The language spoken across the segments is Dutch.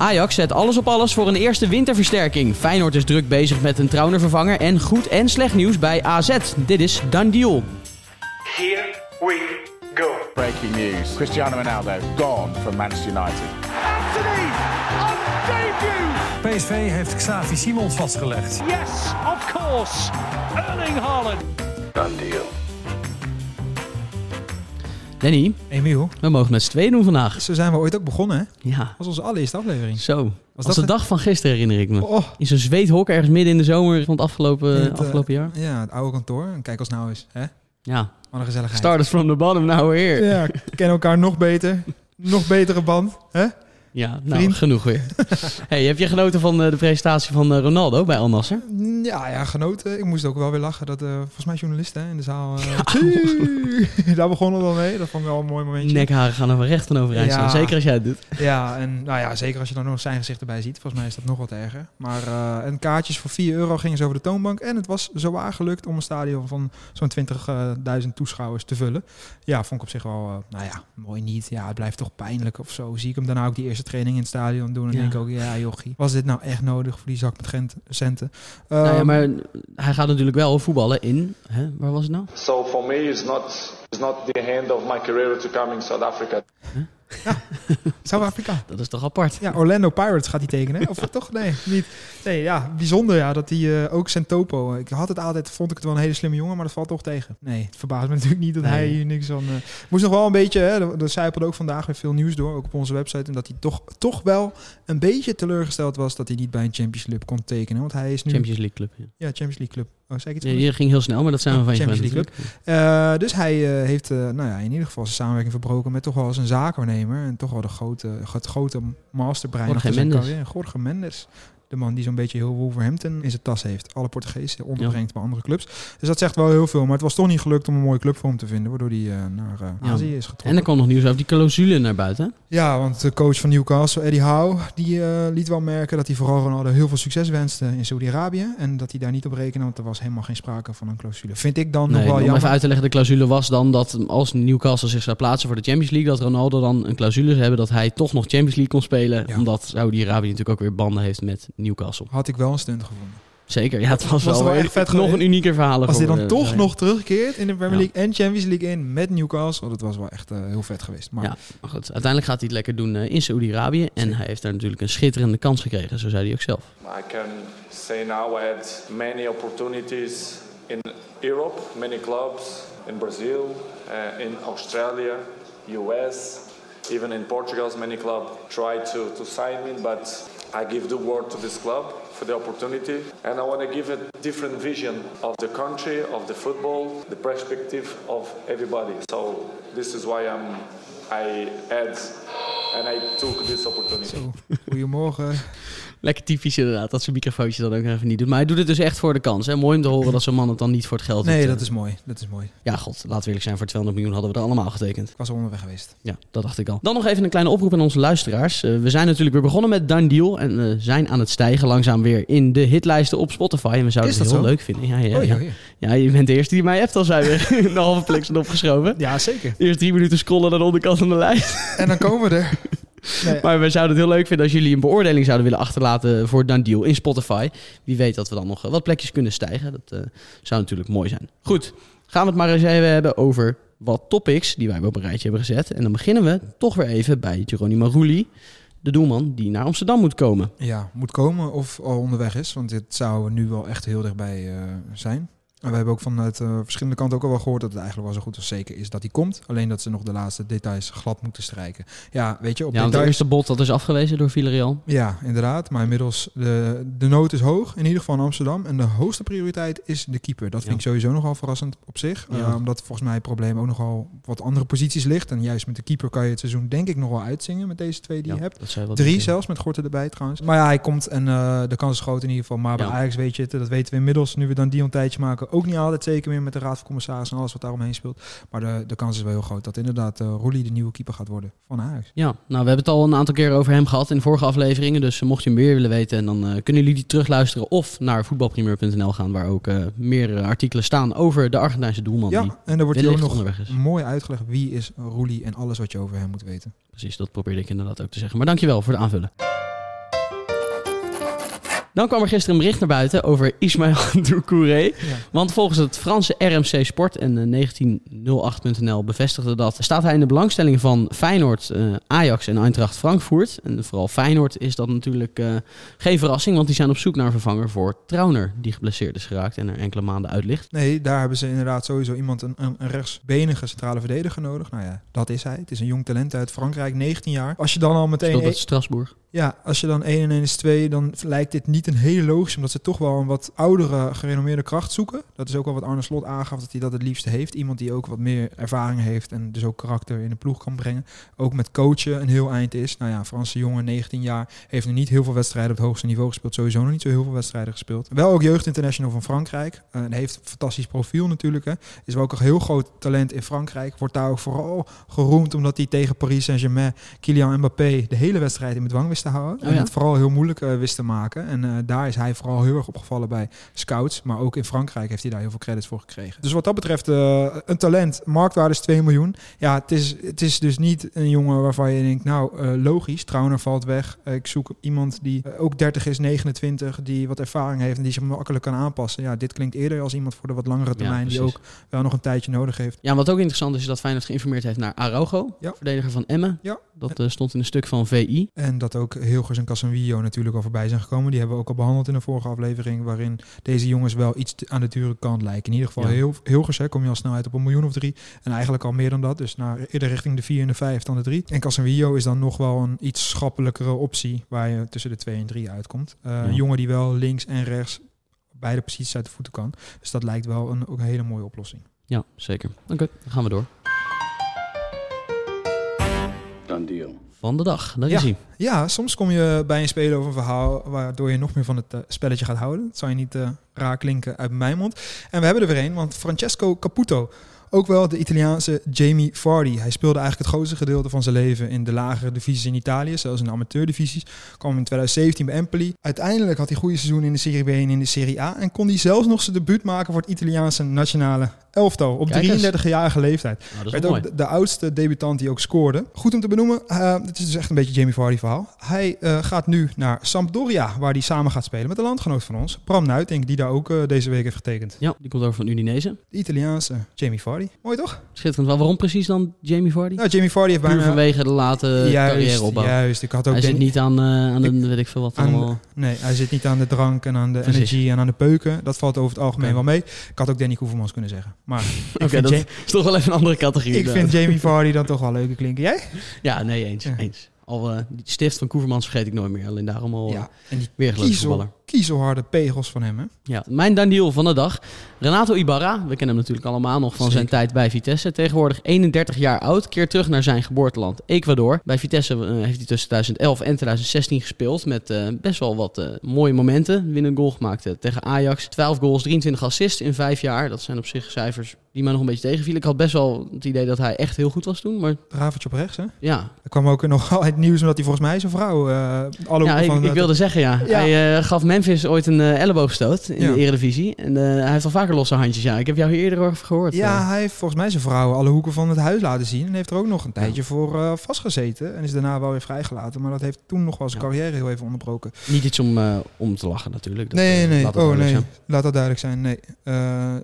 Ajax zet alles op alles voor een eerste winterversterking. Feyenoord is druk bezig met een Trauner-vervanger. En goed en slecht nieuws bij AZ. Dit is Dan Deal. Here we go. Breaking news. Cristiano Ronaldo gone from Manchester United. Anthony on debut. PSV heeft Xavi Simons vastgelegd. Yes, of course. Erling Haaland. Danny, Emiel, we mogen met z'n tweeën doen vandaag. zo zijn we ooit ook begonnen, hè? Dat Ja, was onze allereerste aflevering. zo. Als dat de dag van gisteren herinner ik me. Oh, In zo'n zweethok ergens midden in de zomer van het afgelopen, het, eh, afgelopen jaar. Ja, het oude kantoor. Kijk als nou is, hè? Ja, Wat een gezelligheid. started from the bottom, now we're here. Ja, kennen elkaar nog beter. Nog betere band, hè? Ja, nou, Vriend. genoeg weer. hey, heb je genoten van eh, de presentatie van eh, Ronaldo bij Al Nasser? Ja, ja, genoten. Ik moest ook wel weer lachen dat, eh, volgens mij journalisten hè, in de zaal... daar begonnen we wel mee. Dat vond ik wel een mooi momentje. Nekharen gaan er wel recht van overeind Ja. Zeker als jij het doet. Ja, en nou ja, zeker als je dan nog zijn gezicht erbij ziet. Volgens mij is dat nog wat erger. Maar eh, en kaartjes voor 4 euro gingen ze over de toonbank. En het was zowaar gelukt om een stadion van zo'n 20.000 toeschouwers te vullen. Ja, vond ik op zich wel, nou ja, mooi niet. Ja, het blijft toch pijnlijk of zo. Zie ik hem daarna ook die eerste training in het stadion doen. En Ja. denk ik ook, ja jochie, was dit nou echt nodig voor die zak met gent- centen? nou ja, Ehm, maar hij gaat natuurlijk wel voetballen in... Hè, waar was het nou? So for me, it's not it's not the end of my career to come in South Africa. Zuid-Afrika. Dat is toch apart? Ja, Orlando Pirates gaat hij tekenen. Of toch? Nee, niet. Nee, ja, bijzonder ja, dat hij eh, ook Sentopo. Ik had het altijd, vond ik het wel een hele slimme jongen, maar dat valt toch tegen. Nee, het verbaast me natuurlijk niet dat Nee. hij hier niks van... eh, moest nog wel een beetje, hè, er, er zijpelde ook vandaag weer veel nieuws door, ook op onze website. En dat hij toch, toch wel een beetje teleurgesteld was dat hij niet bij een Champions League kon tekenen. Want hij is nu... Champions League club. Ja. Ja, Champions League club. Oh, zei ik iets Ja, goeds? je ging heel snel, maar dat zijn we van je Champions League. Eh, dus hij eh, heeft eh, nou ja, in ieder geval zijn samenwerking verbroken met toch wel een zaakwaarnemer. En toch wel de grote, het grote masterbrein zijn Mendes. carrière. Jorge Mendes. De man die zo'n beetje heel Wolverhampton in zijn tas heeft. Alle Portugezen onderbrengt bij andere clubs. Dus dat zegt wel heel veel. Maar het was toch niet gelukt om een mooie club voor hem te vinden. Waardoor hij eh, naar eh, Ja. Azië is En getrokken. er kwam nog nieuws over die clausule naar buiten. Ja, want de coach van Newcastle, Eddie Howe, die eh, liet wel merken dat hij vooral Ronaldo heel veel succes wenste in Saudi-Arabië. En dat hij daar niet op rekende, want er was helemaal geen sprake van een clausule. Vind ik dan nog wel om jammer. even uit te leggen, de clausule was dan dat als Newcastle zich zou plaatsen voor de Champions League, dat Ronaldo dan een clausule zou hebben dat hij toch nog Champions League kon spelen. Ja. Omdat Saudi-Arabië natuurlijk ook weer banden heeft met Newcastle. Had ik wel een stunt gevonden. Zeker, ja, het was, Was wel, wel echt een- vet nog geweest. een unieker verhaal. Als hij dan eh, toch nog terugkeert in de Premier Ja. League en Champions League in met Newcastle, dat was wel echt eh, heel vet geweest. Maar Ja, maar goed, uiteindelijk gaat hij het lekker doen eh, in Saudi-Arabië. En hij heeft daar natuurlijk een schitterende kans gekregen, zo zei hij ook zelf. I can say now I had many opportunities in Europe, many clubs in Brazil, uh, in Australia, US, even in Portugal, many clubs tried to, to sign me, but I give the word to this club for the opportunity. And I want to give a different vision of the country, of the football, the perspective of everybody. So this is why I'm, I had and I took this opportunity. zo, goedemorgen. Lekker typisch inderdaad, dat zijn microfoontje dan ook even niet doet. Maar hij doet het dus echt voor de kans. Hè? Mooi om te horen dat zo'n man het dan niet voor het geld Nee, doet. dat Eh, is mooi. Dat is mooi. Ja, god, laten we eerlijk zijn, voor 200 miljoen hadden we er allemaal getekend. Ik was er onderweg geweest. Ja, dat dacht ik al. Dan nog even een kleine oproep aan onze luisteraars. Eh, we zijn natuurlijk weer begonnen met Done Deal en eh, zijn aan het stijgen langzaam weer in de hitlijsten op Spotify. En we zouden het dat heel zo? leuk vinden. Ja, ja, Oei, ja. oei. ja, je bent de eerste die mij appt al zijn we een halve plek zijn opgeschoven. Ja, zeker. Eerst drie minuten scrollen naar de onderkant van de lijst. En dan komen we er. Nee, Maar we zouden het heel leuk vinden als jullie een beoordeling zouden willen achterlaten voor Done Deal in Spotify. Wie weet dat we dan nog eh, wat plekjes kunnen stijgen. Dat eh, zou natuurlijk mooi zijn. Goed, gaan we het maar eens even hebben over wat topics die wij op een rijtje hebben gezet. En dan beginnen we toch weer even bij Geronimo Rulli, de doelman die naar Amsterdam moet komen. ja, moet komen of al onderweg is. Want dit zou nu wel echt heel dichtbij eh, zijn. We hebben ook vanuit eh, verschillende kanten ook al wel gehoord dat het eigenlijk wel zo goed als zeker is dat hij komt. Alleen dat ze nog de laatste details glad moeten strijken. Ja, weet je, op Ja, details... eerste bod dat is afgewezen door Villarreal. Ja, inderdaad. Maar inmiddels, de, de nood is hoog, in ieder geval in Amsterdam. En de hoogste prioriteit is de keeper. Dat vind Ja. ik sowieso nogal verrassend op zich. Ja. Eh, omdat volgens mij het probleem ook nogal wat andere posities ligt. En juist met de keeper kan je het seizoen denk ik nog wel uitzingen met deze twee die je hebt. Drie zelfs, met Gorten erbij trouwens. Maar ja, hij komt en eh, de kans is groot in ieder geval. Maar bij Ja. Ajax weet je het, dat weten we inmiddels, nu we dan die een tijdje maken, ook niet altijd zeker meer met de Raad van Commissarissen en alles wat daaromheen speelt. Maar de, de kans is wel heel groot dat inderdaad uh, Rolly de nieuwe keeper gaat worden van Ajax. Ja, nou we hebben het al een aantal keer over hem gehad in de vorige afleveringen. Dus eh, mocht je meer willen weten, dan eh, kunnen jullie die terugluisteren of naar voetbalprimeur.nl gaan, waar ook eh meer artikelen staan over de Argentijnse doelman. Ja, en daar wordt hier ook nog mooi uitgelegd wie is Roelie en alles wat je over hem moet weten. Precies, dat probeerde ik inderdaad ook te zeggen. Maar dankjewel voor het aanvullen. Dan kwam er gisteren een bericht naar buiten over Ismaël Doucouré. Want volgens het Franse RMC Sport en eh, 1908.nl bevestigde dat... staat hij in de belangstelling van Feyenoord, eh, Ajax en Eintracht Frankfurt. En vooral Feyenoord is dat natuurlijk eh, geen verrassing... want die zijn op zoek naar een vervanger voor Trauner... die geblesseerd is geraakt en er enkele maanden uit ligt. Nee, daar hebben ze inderdaad sowieso iemand, een, een, rechtsbenige centrale verdediger nodig. Nou ja, dat is hij. Het is een jong talent uit Frankrijk, 19 jaar. Als je dan al meteen... Speelt bij Strasbourg. Ja, als je dan 1 en 1 is 2, dan lijkt dit niet een hele logisch, omdat ze toch wel een wat oudere, gerenommeerde kracht zoeken. Dat is ook wel wat Arne Slot aangaf, dat hij dat het liefste heeft. Iemand die ook wat meer ervaring heeft en dus ook karakter in de ploeg kan brengen. Ook met coachen een heel eind is. Nou ja, Franse jongen, 19 jaar, heeft nog niet heel veel wedstrijden op het hoogste niveau gespeeld. Sowieso nog niet zo heel veel wedstrijden gespeeld. Wel ook jeugd international van Frankrijk. Uh, heeft een fantastisch profiel natuurlijk. Hè. Is wel ook een heel groot talent in Frankrijk. Wordt daar ook vooral geroemd omdat hij tegen Paris Saint-Germain, Kylian Mbappé, de hele wedstrijd in bedwang wist te houden. Oh. En het vooral heel moeilijk uh, wist te maken. En uh, daar is hij vooral heel erg opgevallen bij scouts. Maar ook in Frankrijk heeft hij daar heel veel credits voor gekregen. Dus wat dat betreft, uh, een talent, marktwaarde is 2 miljoen. Ja, het is, het is dus niet een jongen waarvan je denkt, nou logisch, Trauner valt weg. ik zoek iemand die ook 30 is, 29, die wat ervaring heeft en die zich makkelijk kan aanpassen. Ja, dit klinkt eerder als iemand voor de wat langere termijn, ja, die ook wel nog een tijdje nodig heeft. Ja, wat ook interessant is, is dat Feyenoord geïnformeerd heeft naar Araujo, ja. verdediger van Emmen. Ja. Dat stond in een stuk van VI. En dat ook Hilgers en Casemiro natuurlijk al voorbij zijn gekomen. Die hebben we ook al behandeld in de vorige aflevering, waarin deze jongens wel iets aan de dure kant lijken. In ieder geval ja. heel, Hilgers, hè, kom je al snel uit op een miljoen of drie. En eigenlijk al meer dan dat, dus naar eerder richting de vier en de vijf dan de drie. En Casemiro is dan nog wel een iets schappelijkere optie, waar je tussen de twee en drie uitkomt. Uh, ja. Een jongen die wel links en rechts beide posities uit de voeten kan. Dus dat lijkt wel een, ook een hele mooie oplossing. Ja, zeker. Oké, okay, dan gaan we door. Done deal van de dag. Daar ja. is hij. Ja, soms kom je bij een speler over een verhaal waardoor je nog meer van het uh, spelletje gaat houden. Dat zou je niet uh, raar klinken uit mijn mond. En we hebben er weer een, want Francesco Caputo, ook wel de Italiaanse Jamie Vardy. Hij speelde eigenlijk het grootste gedeelte van zijn leven in de lagere divisies in Italië, zelfs in de amateurdivisies. Kwam in 2017 bij Empoli. Uiteindelijk had hij goede seizoen in de Serie B en in de Serie A. En kon hij zelfs nog zijn debuut maken voor het Italiaanse nationale elftal op 33-jarige leeftijd. Nou, Werd ook de, de, oudste debutant die ook scoorde. Goed om te benoemen, uh, het is dus echt een beetje Jamie Vardy verhaal. Hij uh, gaat nu naar Sampdoria, waar hij samen gaat spelen met een landgenoot van ons, Bram Nuitink, die daar ook uh, deze week heeft getekend. Ja, die komt over van Udinese. De Italiaanse Jamie Vardy. Mooi toch? Schitterend. Wel, waarom precies dan Jamie Vardy? Nou, Jamie Vardy heeft Puur bijna... vanwege de late juist, carrière opbouw. Juist, ik had ook... Hij zit niet aan, aan de, ik, weet ik veel wat aan, allemaal. Nee, hij zit niet aan de drank en aan de Precies. energie en aan de peuken. Dat valt over het algemeen okay. wel mee. Ik had ook Danny Koevermans kunnen zeggen. Maar Oké, okay, dat Jamie, is toch wel even een andere categorie. Ik vind Jamie Vardy dan toch wel leuker klinken. Jij? Ja, nee, eens. Ja. eens. Al uh, die stift van Koevermans vergeet ik nooit meer. Alleen daarom al ja, en die weer kiezel, kiezelharde pegels van hem. Hè? Ja, mijn Daniel van de dag. Renato Ibarra. We kennen hem natuurlijk allemaal nog van Zeker. zijn tijd bij Vitesse. Tegenwoordig 31 jaar oud. Keert terug naar zijn geboorteland Ecuador. Bij Vitesse uh, heeft hij tussen 2011 en 2016 gespeeld. Met uh, best wel wat mooie momenten. Winnen goal gemaakt tegen Ajax. 12 goals, 23 assists in 5 jaar. Dat zijn op zich cijfers die mij nog een beetje tegenvielen. Ik had best wel het idee dat hij echt heel goed was toen. Maar... Ravertje op rechts, hè? Ja. Er kwam ook nog het nieuws omdat hij volgens mij zijn vrouw... Alle ja, ik, ik wilde zeggen, ja. ja. Hij gaf Memphis ooit een uh, elleboogstoot in ja. de Eredivisie. En hij heeft al vaker losse handjes, ja. Ik heb jou hier eerder over gehoord. Ja, hij heeft volgens mij zijn vrouw alle hoeken van het huis laten zien. En heeft er ook nog een tijdje voor vastgezeten. En is daarna wel weer vrijgelaten. Maar dat heeft toen nog wel zijn carrière heel even onderbroken. Niet iets om, om te lachen natuurlijk. Dat, nee, nee. Laat oh, nee. Zijn. Laat dat duidelijk zijn. Nee,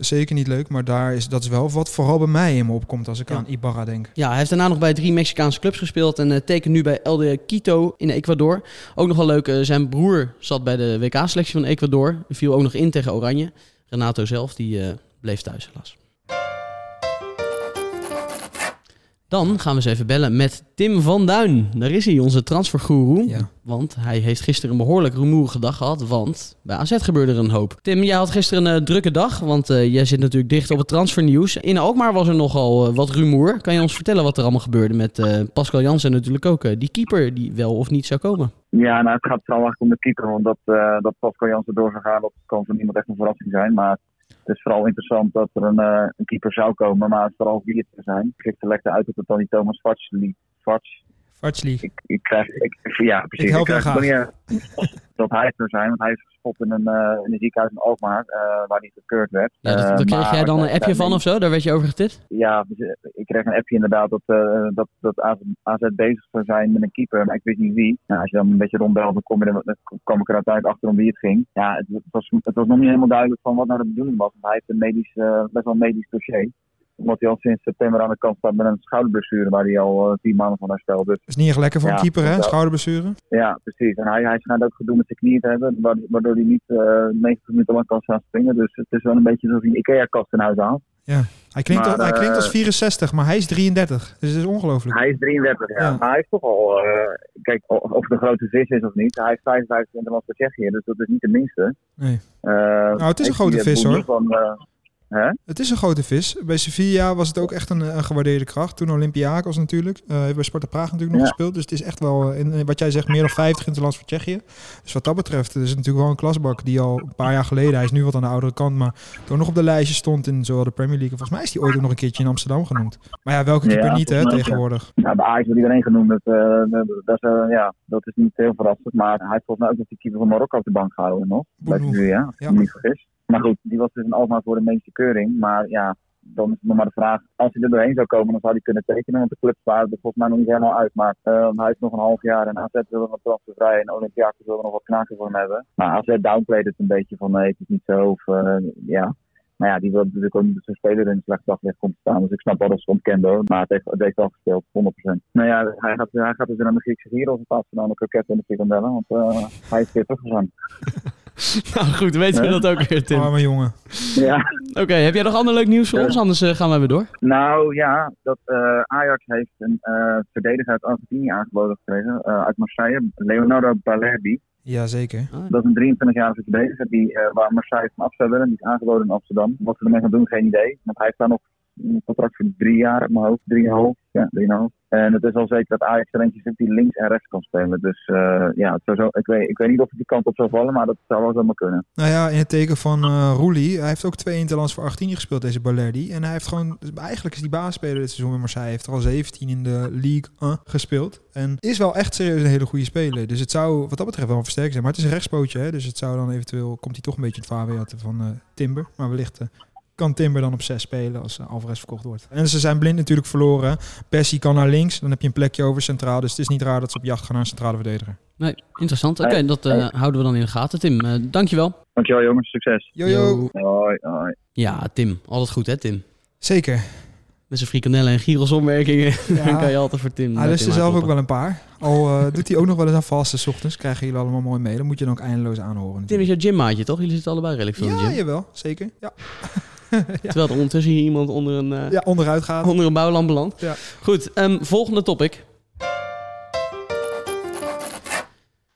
zeker niet leuk. Maar daar is, dat is wel wat vooral bij mij in me opkomt als ik aan Ibarra denk. Ja, hij heeft daarna nog bij drie Mexicaanse clubs gespeeld en uh, tekent nu bij LD Quito in Ecuador. Ook nog wel leuk, uh, zijn broer zat bij de WK-selectie van Ecuador. Viel ook nog in tegen Oranje. Renato zelf, die uh, bleef thuis helaas. Dan gaan we eens even bellen met Tim van Duin. Daar is hij, onze transfergoeroe. Ja. Want hij heeft gisteren een behoorlijk rumoerige dag gehad. Want bij AZ gebeurde er een hoop. Tim, jij had gisteren een uh, drukke dag. Want uh, jij zit natuurlijk dicht op het transfernieuws. In Alkmaar was er nogal uh, wat rumoer. Kan je ons vertellen wat er allemaal gebeurde met Pascal Jansen natuurlijk ook? die keeper die wel of niet zou komen. Ja, nou het gaat vooral eigenlijk om de keeper. Want dat, dat Pascal Jansen door zou gaan, dat kan voor niemand echt een verrassing zijn. Maar het is vooral interessant dat er een, uh, een keeper zou komen, maar het vooral wie het zijn. Ik kreeg de lekte uit dat het dan die Thomas Vartsli. Varts. Vartsli. Ik, ik krijg, ik, ja precies. Ik help ik graag. Dat hij het zou zijn. Want hij is gespot in een, eh, in een ziekenhuis in Alkmaar, eh, waar hij gekeurd werd. Ja, dat, Eh, daar kreeg maar jij dan een appje van of zo? Daar werd je over getipt? Ja, dus, ik kreeg een appje inderdaad dat, eh, dat, dat AZ, AZ bezig zou zijn met een keeper, maar ik wist niet wie. Nou, als je dan een beetje rondbelt, dan, kom je er, dan kwam ik er uiteindelijk achter om wie het ging. Ja, het, het was, het was nog niet helemaal duidelijk van wat nou de bedoeling was. Want hij heeft een medisch, best wel een medisch dossier. Omdat hij al sinds september aan de kant staat met een schouderblessure waar hij al eh, tien maanden van herstelt. Dus is niet echt lekker voor een Ja, keeper, hè? dat- Schouderblessure. ja, precies. En hij, hij schijnt ook gedoe met zijn knieën te hebben, wa- waardoor hij niet eh 90 minuten lang kan staan springen. Dus het is wel een beetje alsof hij een IKEA-kast in huis haalt. Hij klinkt, Maar, al- hij eh, klinkt als 64, maar hij is 33. Dus het is ongelooflijk. Hij is 33, ja. Ja. Maar hij is toch al... eh, kijk, of het een grote vis is of niet. Hij heeft 55 in de land voor Tsjechië, dus dat is niet de minste. Nee. nou, het is een grote vis, hoor. Van, eh, hè? Het is een grote vis. Bij Sevilla was het ook echt een, een gewaardeerde kracht. Toen Olympiakos natuurlijk. Eh heeft bij Sparta Praag natuurlijk nog Ja. gespeeld. Dus het is echt wel, in, in wat jij zegt, meer dan 50 interlands voor Tsjechië. Dus wat dat betreft is het natuurlijk wel een klasbak die al een paar jaar geleden, hij is nu wat aan de oudere kant, maar toen nog op de lijstje stond in zowel de Premier League. Volgens mij is hij ooit ook nog een keertje in Amsterdam genoemd. Maar ja, welke keeper Ja, niet hè, tegenwoordig. Nou, bij Ajax wordt iedereen genoemd. Dat, eh, dat, is, eh, ja, dat is niet heel verrassend. Maar hij heeft volgens mij ook nog die keeper van Marokko op de bank gehouden nog. Bij. Sevilla, als ik Ja. me niet vergis. Maar goed, die was dus een Alkmaar voor de medische keuring. Maar ja, dan is het nog maar de vraag. Als hij er doorheen zou komen, dan zou hij kunnen tekenen. Want de clubs waren er volgens mij nog niet helemaal uit. Maar eh, hij heeft nog een half jaar en AZ wil nog transfervrij. En Olympiakos wil nog wat knaken voor hem hebben. Maar AZ downplayt het een beetje van nee, het is niet zo. Of, eh, ja. Maar ja, die wil natuurlijk ook niet speler in een slecht daglicht komt staan. Dus ik snap wel dat ze hoor. Maar het heeft, het heeft wel gespeeld, 100%. Nou ja, hij gaat, hij gaat dus naar de Griekse Gyros in plaats van aan de kroketten en de frikandellen. Want eh, hij is weer teruggegaan. Nou goed, weten we dat ook weer, Tim. Oké, Arme jongen. Ja. heb jij nog ander leuk nieuws voor Ja. ons? Anders eh, gaan we weer door. Nou ja, dat eh, Ajax heeft een eh verdediger uit Argentinië aangeboden gekregen. eh, uit Marseille, Leonardo Balerdi. Jazeker. Dat is een 23-jarige verdediger die, eh, waar Marseille van af zou willen. Die is aangeboden in Amsterdam. Wat ze ermee gaan doen, geen idee. Want hij heeft daar nog een contract voor drie jaar op mijn hoofd. Drieënhalf. Ja, drieënhalf. En het is al zeker dat Ajax er eentje zit die links en rechts kan spelen. Dus eh, ja, het zou zo, ik, weet, ik weet niet of het die kant op zou vallen, maar dat zou wel zomaar kunnen. Nou ja, in het teken van eh Roelie. Hij heeft ook twee interlands voor Argentinië gespeeld, deze Balerdi. En hij heeft gewoon, eigenlijk is die basisspeler dit seizoen bij Marseille. Hij heeft er al 17 in de Ligue 1 gespeeld. En is wel echt serieus een hele goede speler. Dus het zou wat dat betreft wel een versterking zijn. Maar het is een rechtspootje, hè. Dus het zou dan eventueel, komt hij toch een beetje in het vaarweer van eh, Timber. Maar wellicht kan Timber dan op 6 spelen als Alvarez verkocht wordt. En ze zijn blind natuurlijk verloren. Persie kan naar links, dan heb je een plekje over centraal. Dus het is niet raar dat ze op jacht gaan naar een centrale verdediger. Nee, interessant. Oké, dat eh, houden we dan in de gaten. Tim, eh, dankjewel. Dankjewel jongens, succes. Jojo. Hoi, hoi. Ja, Tim. Altijd goed, hè, Tim? Zeker. Met zijn frikandellen en gyros-opmerkingen. Ja. dan kan je altijd voor Tim. Hij eh, lust er zelf ook wel een paar. Al doet hij ook nog wel eens aan vaste 's ochtends. Krijgen jullie allemaal mooi mee. Dan moet je dan ook eindeloos aanhoren. Tim is jouw gymmaatje, toch? Jullie zitten allebei redelijk veel in de ja, gym. jawel. Zeker. Ja. Terwijl er ondertussen hier iemand onder een, eh, ja, onderuit gaat. onder een bouwlamp belandt. Ja. Goed, ehm, volgende topic.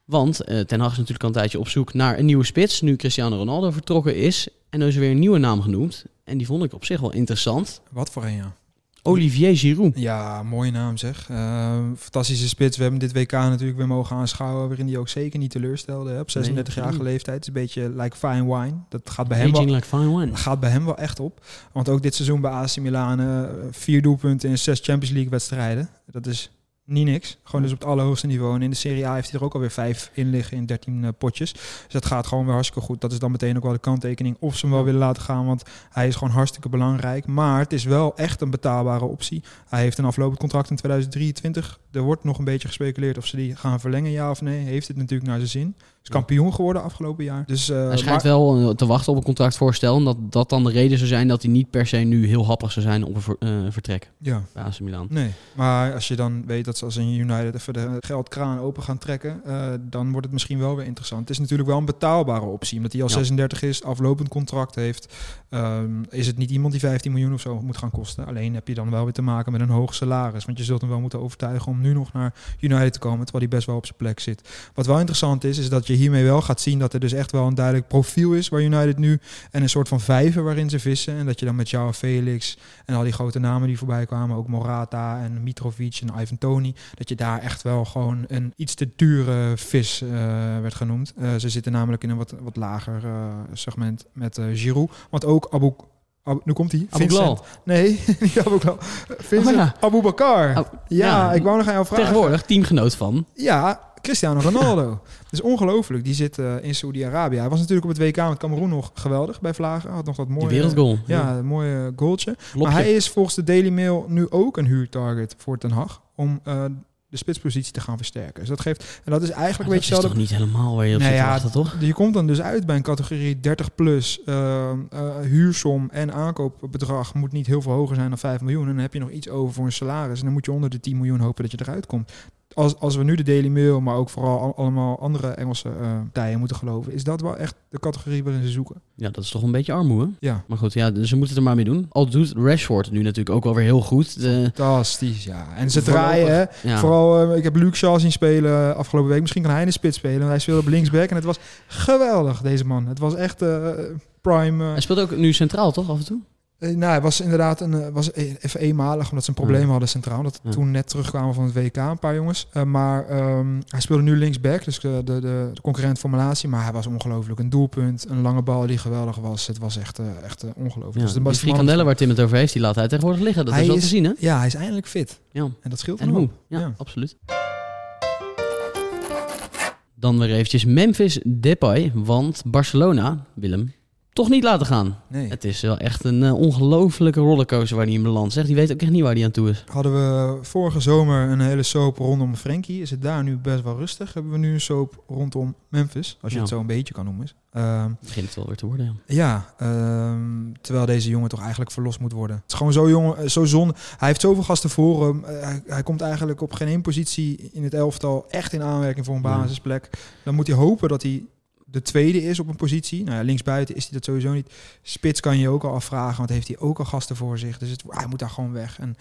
Want eh, Ten Hag is natuurlijk al een tijdje op zoek naar een nieuwe spits. Nu Cristiano Ronaldo vertrokken is. En er is weer een nieuwe naam genoemd. En die vond ik op zich wel interessant. Wat voor een, ja. Olivier Giroud. Ja, mooie naam zeg. Eh, fantastische spits. We hebben dit WK natuurlijk weer mogen aanschouwen. Waarin hij ook zeker niet teleurstelde. Hè, op 36-jarige Nee. leeftijd. Het is een beetje like fine wine. Dat gaat bij hem wel Aging like fine wine. gaat bij hem wel echt op. Want ook dit seizoen bij AC Milan eh, vier doelpunten in zes Champions League wedstrijden. Dat is niet niks. Gewoon dus op het allerhoogste niveau. En in de Serie A heeft hij er ook alweer vijf in liggen in 13 eh, potjes. Dus dat gaat gewoon weer hartstikke goed. Dat is dan meteen ook wel de kanttekening of ze hem wel willen laten gaan. Want hij is gewoon hartstikke belangrijk. Maar het is wel echt een betaalbare optie. Hij heeft een aflopend contract in 2023. Er wordt nog een beetje gespeculeerd of ze die gaan verlengen, ja of nee. Heeft het natuurlijk naar zijn zin. Is kampioen geworden afgelopen jaar. Dus, eh, Hij schijnt maar- wel eh, te wachten op een contractvoorstel. En dat dat dan de reden zou zijn dat hij niet per se nu heel happig zou zijn op een ver- eh, vertrek Ja. bij AC Milan. Nee, maar als je dan weet dat ze als een United even de geldkraan open gaan trekken, eh, dan wordt het misschien wel weer interessant. Het is natuurlijk wel een betaalbare optie, omdat hij al Ja. 36 is, aflopend contract heeft. ehm, is het niet iemand die 15 miljoen of zo moet gaan kosten. Alleen heb je dan wel weer te maken met een hoog salaris, want je zult hem wel moeten overtuigen om nu nog naar United te komen, terwijl hij best wel op zijn plek zit. Wat wel interessant is, is dat je hiermee wel gaat zien dat er dus echt wel een duidelijk profiel is waar United nu en een soort van vijver waarin ze vissen. En dat je dan met jou Felix en al die grote namen die voorbij kwamen, ook Morata en Mitrovic en Ivan Toni, dat je daar echt wel gewoon een iets te dure vis eh, werd genoemd. Eh, ze zitten namelijk in een wat, wat lager eh, segment met Giroud, want ook Abu... Nu komt hij. Nee, niet Abu. Vincent Oh ja. Abu Bakar. Ja, ik wou nog aan jou vragen. Tegenwoordig teamgenoot van. Ja, Cristiano Ronaldo. Het is ongelooflijk. Die zit eh, in Saoedi-Arabië. Hij was natuurlijk op het WK met Cameroen nog geweldig bij Vlagen. Had nog dat mooie... Die wereldgoal. Ja, een mooie goaltje. Lopje. Maar hij is volgens de Daily Mail nu ook een huurtarget voor Ten Hag. Om eh, de spitspositie te gaan versterken. Dus dat geeft... En dat is eigenlijk Maar een beetje dat is toch niet helemaal waar je op Nou zit te ja, wachten, toch? Je komt dan dus uit bij een categorie 30 plus. eh, huursom en aankoopbedrag moet niet heel veel hoger zijn dan 5 miljoen. En dan heb je nog iets over voor een salaris. En dan moet je onder de 10 miljoen hopen dat je eruit komt. Als, als we nu de Daily Mail, maar ook vooral al- allemaal andere Engelse eh partijen moeten geloven, is dat wel echt de categorie waarin ze zoeken. Ja, dat is toch een beetje armoe, hè? Ja, Maar goed, ja, dus ze moeten het er maar mee doen. Al doet Rashford nu natuurlijk ook wel weer heel goed. De, fantastisch. Ja. En ze Voorlopig, draaien, ja. Vooral, eh, ik heb Luke Shaw zien spelen afgelopen week. Misschien kan hij in de spits spelen. Hij speelde op linksback en het was geweldig, deze man. Het was echt eh, prime. eh, Hij speelt ook nu centraal, toch, af en toe? Eh, nou, hij was inderdaad een, eh, was e- even eenmalig, omdat ze een probleem hadden centraal. Dat Ja. toen net terugkwamen van het WK, een paar jongens. Eh, maar ehm, hij speelde nu linksback, dus de, de, de concurrent Malatie. Maar hij was ongelooflijk. Een doelpunt, een lange bal die geweldig was. Het was echt, echt ongelooflijk. Ja, Dus de die frikandellen waar Tim het over heeft, die laat hij tegenwoordig liggen. Dat Hij is wel te zien, hè? Ja, hij is eindelijk fit. Ja. En dat scheelt En hoe? hoop. Ja, absoluut. Dan weer eventjes Memphis Depay, want Barcelona wil hem toch niet laten gaan. Nee. Het is wel echt een eh, ongelofelijke rollercoaster waar hij in belandt. Zegt, die weet ook echt niet waar hij aan toe is. Hadden we vorige zomer een hele soap rondom Frenkie. Is het daar nu best wel rustig? Hebben we nu een soap rondom Memphis? Als je Ja. het zo een beetje kan noemen. Ehm, Begint het wel weer te worden, ja. Ja, ehm, terwijl deze jongen toch eigenlijk verlost moet worden. Het is gewoon zo jong, eh, zo zonde. Hij heeft zoveel gasten voor hem. Eh, hij, hij komt eigenlijk op geen één positie in het elftal echt in aanwerking voor een basisplek. Dan moet hij hopen dat hij de tweede is op een positie. Nou ja, linksbuiten is hij dat sowieso niet. Spits kan je ook al afvragen, want heeft hij ook al gasten voor zich. Dus het, hij moet daar gewoon weg. En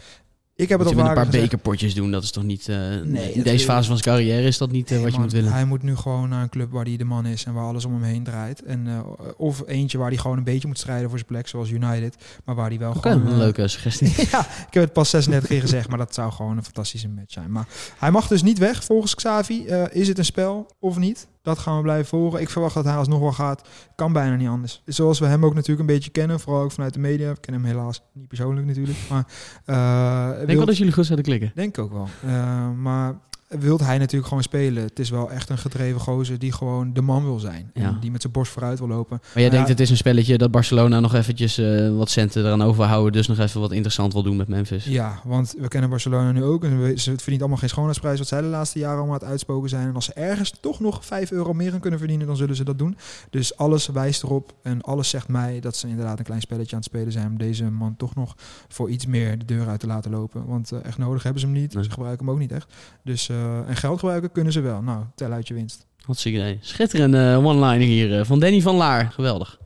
ik heb Moet het al een paar gezegd. bekerpotjes doen, dat is toch niet... eh, in dat deze fase van zijn carrière is dat niet eh, Nee, wat je moet willen. Hij moet nu gewoon naar een club waar hij de man is en waar alles om hem heen draait. En, eh, of eentje waar hij gewoon een beetje moet strijden voor zijn plek, zoals United. Maar waar hij wel gewoon... een leuke suggestie. ja, ik heb het pas 36 keer gezegd, maar dat zou gewoon een fantastische match zijn. Maar hij mag dus niet weg volgens Xavi. Is het een spel of niet? Dat gaan we blijven volgen. Ik verwacht dat hij alsnog wel gaat. Kan bijna niet anders. Zoals we hem ook natuurlijk een beetje kennen, vooral ook vanuit de media. Ik ken hem helaas niet persoonlijk natuurlijk. Maar, eh, Ik denk wel dat jullie goed zouden klikken. Denk ook wel. Eh, maar wilt hij natuurlijk gewoon spelen. Het is wel echt een gedreven gozer die gewoon de man wil zijn. Ja. En die met zijn borst vooruit wil lopen. Maar jij Ja. denkt het is een spelletje dat Barcelona nog eventjes eh, wat centen eraan overhouden. Dus nog even wat interessant wil doen met Memphis. Ja, want we kennen Barcelona nu ook. En we- ze verdient allemaal geen schoonheidsprijs wat zij de laatste jaren allemaal aan het uitspoken zijn. En als ze ergens toch nog 5 euro meer aan kunnen verdienen, dan zullen ze dat doen. Dus alles wijst erop en alles zegt mij dat ze inderdaad een klein spelletje aan het spelen zijn om deze man toch nog voor iets meer de deur uit te laten lopen. Want eh, echt nodig hebben ze hem niet. Nee. Ze gebruiken hem ook niet echt. Dus, eh, en geld gebruiken kunnen ze wel. Nou, tel uit je winst. Hartstikke idee. Schitterende eh, one-liner hier eh, van Danny van Laar. Geweldig.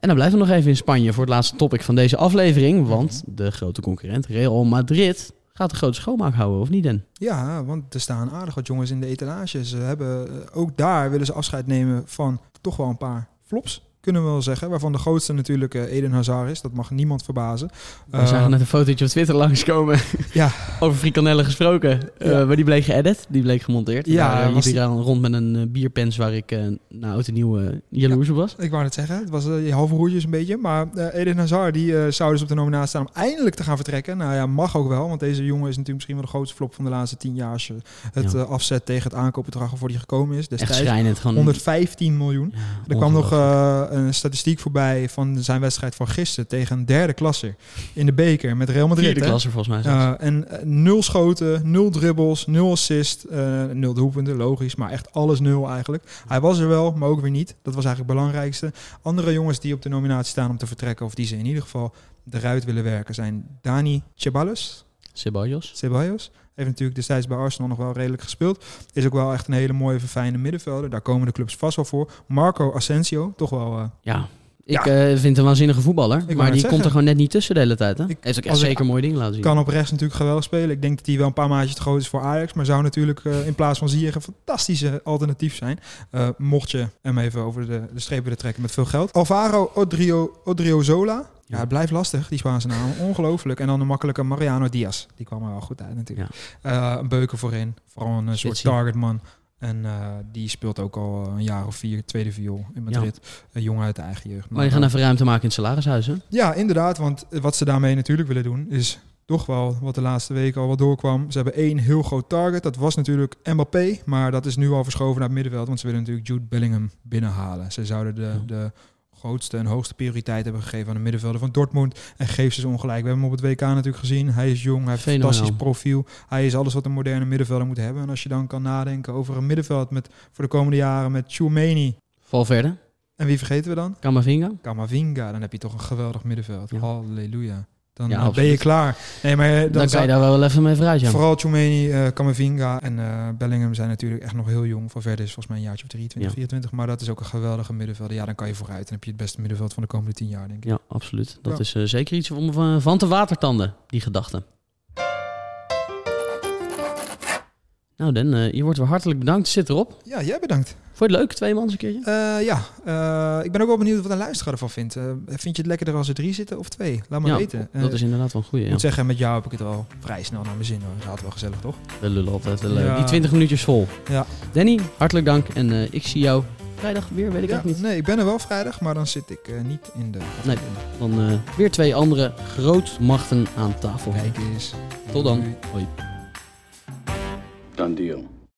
En dan blijven we nog even in Spanje voor het laatste topic van deze aflevering. Want de grote concurrent Real Madrid gaat de grote schoonmaak houden, of niet Den? Ja, want er staan aardig wat jongens in de etalage. Ze hebben, eh, ook daar willen ze afscheid nemen van toch wel een paar flops, kunnen we wel zeggen. Waarvan de grootste natuurlijk eh, Eden Hazard is. Dat mag niemand verbazen. We Eh, zagen net een fotootje op Twitter langskomen. Ja. Over frikandellen gesproken. Eh, Ja. maar die bleek geëdit. Die bleek gemonteerd. Ja, liep die- hier aan rond met een eh, bierpens waar ik eh na oud en nieuw eh, jaloers op was. Ik wou net zeggen, het was eh, je halve roertjes een beetje. Maar eh, Eden Hazard die, eh, zou dus op de nominatie staan om eindelijk te gaan vertrekken. Nou ja, mag ook wel. Want deze jongen is natuurlijk misschien wel de grootste flop van de laatste tien jaar. Als je het Ja. eh, afzet tegen het aankoopbedrag waarvoor die gekomen is. Echt Destijds schrijnend. Gewoon, 115 miljoen. Er kwam nog eh, een statistiek voorbij van zijn wedstrijd van gisteren tegen een derde klasse in de beker met Real Madrid. Vierde hè? klasse volgens mij. Uh, en eh, nul schoten, nul dribbles, nul assist, eh, nul doelpunten, logisch, maar echt alles nul eigenlijk. Hij was er wel, maar ook weer niet. Dat was eigenlijk het belangrijkste. Andere jongens die op de nominatie staan om te vertrekken, of die ze in ieder geval eruit willen werken, zijn Dani Ceballos, Ceballos. Ceballos. Heeft natuurlijk destijds bij Arsenal nog wel redelijk gespeeld. Is ook wel echt een hele mooie, verfijnde middenvelder. Daar komen de clubs vast wel voor. Marco Asensio, toch wel... eh, Ja. Ik Ja. eh, vind hem een waanzinnige voetballer. maar die zeggen. komt er gewoon net niet tussen de hele tijd. Hè? Ik- Heeft ook echt zeker mooie dingen laten zien. Kan op rechts natuurlijk geweldig spelen. Ik denk dat hij wel een paar maatjes te groot is voor Ajax. Maar zou natuurlijk eh, in plaats van Ziyech een fantastische alternatief zijn. Eh, mocht je hem even over de, de streep willen trekken met veel geld. Alvaro Odrio, Odriozola. Ja, het blijft lastig, die Spaanse naam. Ongelooflijk. En dan de makkelijke Mariano Diaz. Die kwam er wel goed uit natuurlijk. Een beuker voorin. Vooral een soort targetman. En eh, die speelt ook al een jaar of vier tweede viool in Madrid. Een jongen uit de eigen jeugd. Maar je gaat eh, even ruimte maken in het salarishuis. Hè? ja, inderdaad. Want wat ze daarmee natuurlijk willen doen is toch wel wat de laatste weken al wat doorkwam. Ze hebben één heel groot target. Dat was natuurlijk Mbappé. Maar dat is nu al verschoven naar het middenveld. Want ze willen natuurlijk Jude Bellingham binnenhalen. Ze zouden de, de grootste en hoogste prioriteit hebben gegeven aan de middenvelder van Dortmund. En geeft ze ongelijk. We hebben hem op het WK natuurlijk gezien. Hij is jong, hij heeft een fantastisch profiel. Hij is alles wat een moderne middenvelder moet hebben. En als je dan kan nadenken over een middenveld met, voor de komende jaren met Choumeni. Valverde, En wie vergeten we dan? Camavinga. Kamavinga. Dan heb je toch een geweldig middenveld. Ja. Halleluja. Dan Ja, eh, ben je klaar. Nee, maar eh, dan, Dan, kan je daar wel even mee vooruit, ja. Vooral Choumeni, eh Kamavinga en Bellingham zijn natuurlijk echt nog heel jong. Van verder is volgens mij een jaartje of 23, Ja. 24. Maar dat is ook een geweldige middenvelder. Ja, dan kan je vooruit. Dan heb je het beste middenveld van de komende 10 jaar, denk ik. Ja, absoluut. Dat Ja. is zeker iets om van, van te watertanden, die gedachte. Nou, Dan, eh, je wordt weer hartelijk bedankt. Zit erop. Ja, jij bedankt. Vond je het leuk, twee man eens een keertje? Eh, ja, eh, ik ben ook wel benieuwd wat een luisteraar ervan vindt. Vind je het lekkerder als er drie zitten of twee? Laat me ja, weten. Dat is inderdaad wel een goeie. Ik Ja. moet zeggen, met jou heb ik het al vrij snel naar mijn zin. Hoor. Dat altijd wel gezellig, toch? We lullen altijd. eh, leuk. Ja. Die 20 minuutjes vol. Ja. Danny, hartelijk dank. En ik zie jou vrijdag weer, weet ik Ja, ook niet. nee, ik ben er wel vrijdag, maar dan zit ik eh, niet in de... Nee. Dan eh, weer twee andere grootmachten aan tafel. Kijk eens. Tot dan. Hoi. Done deal.